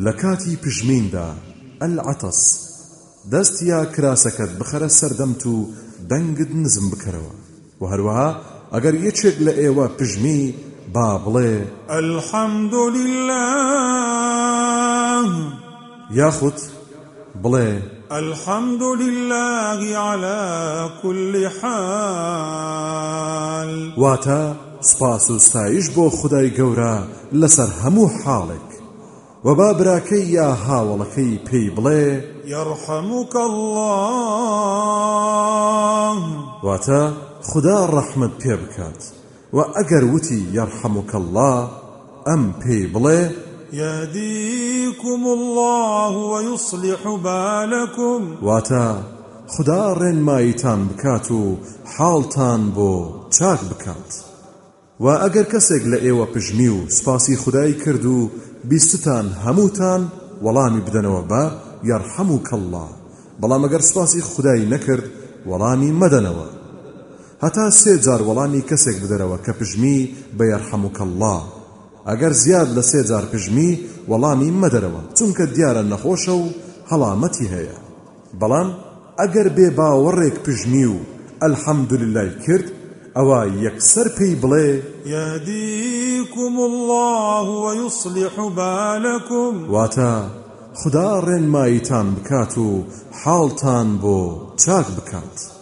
لكاتي پژمیندا العطس. دەست یا کراسەکەت بخەرە سەردەمت و دەنگت نزم بکەرەوە. و هەروەها ئەگەر یەکێک لە ئێوە پژمی با بڵێ لله یاخود بڵێ. الحمد لله على كل حال. واتە سپاس و ستایش بۆ خدای گەورە لەسەر هەموو حاڵێک. و با براکەی یا هاوڵەکەی پێی بڵێ يرحمك الله. واتە خدا ڕەحمت پێ بکات و ئەگەر وتی یەرحەموکە الله. ئەم پێی بڵێ يهديكم الله ويصلح بالكم. واتە خدا ڕێنماییتان بکات و حاڵتان بۆ چاک بکات و ئەگەر کەسێک لە ئێوە پژمی و سپاسی خدای کرد و بیستتان هەمووتان وەڵامی بدەنەوە بە یەرحەموکە الله بەڵام ئەگەر سپاسی خدای نەکرد وەڵامی مەدەنەوە. هەتا سێ جار وەڵامی کەسێک بدەرەوە کە پژمی بە یەرحەموکە الله ئەگەر زیاد لە سێ جار پژمی وەڵامی مەدەرەوە چونکە دیارە نەخۆشە و هەڵامەتی هەیە. بەڵام ئەگەر بێ باوەڕێک پژمی و ئەلحەمدوللای کرد ئەوە یەکسەر پێی بڵێ يهديكم الله ويصلح بالكم. واتە خدا ڕێنماییتان بکات و حاڵتان بۆ چاک بکات.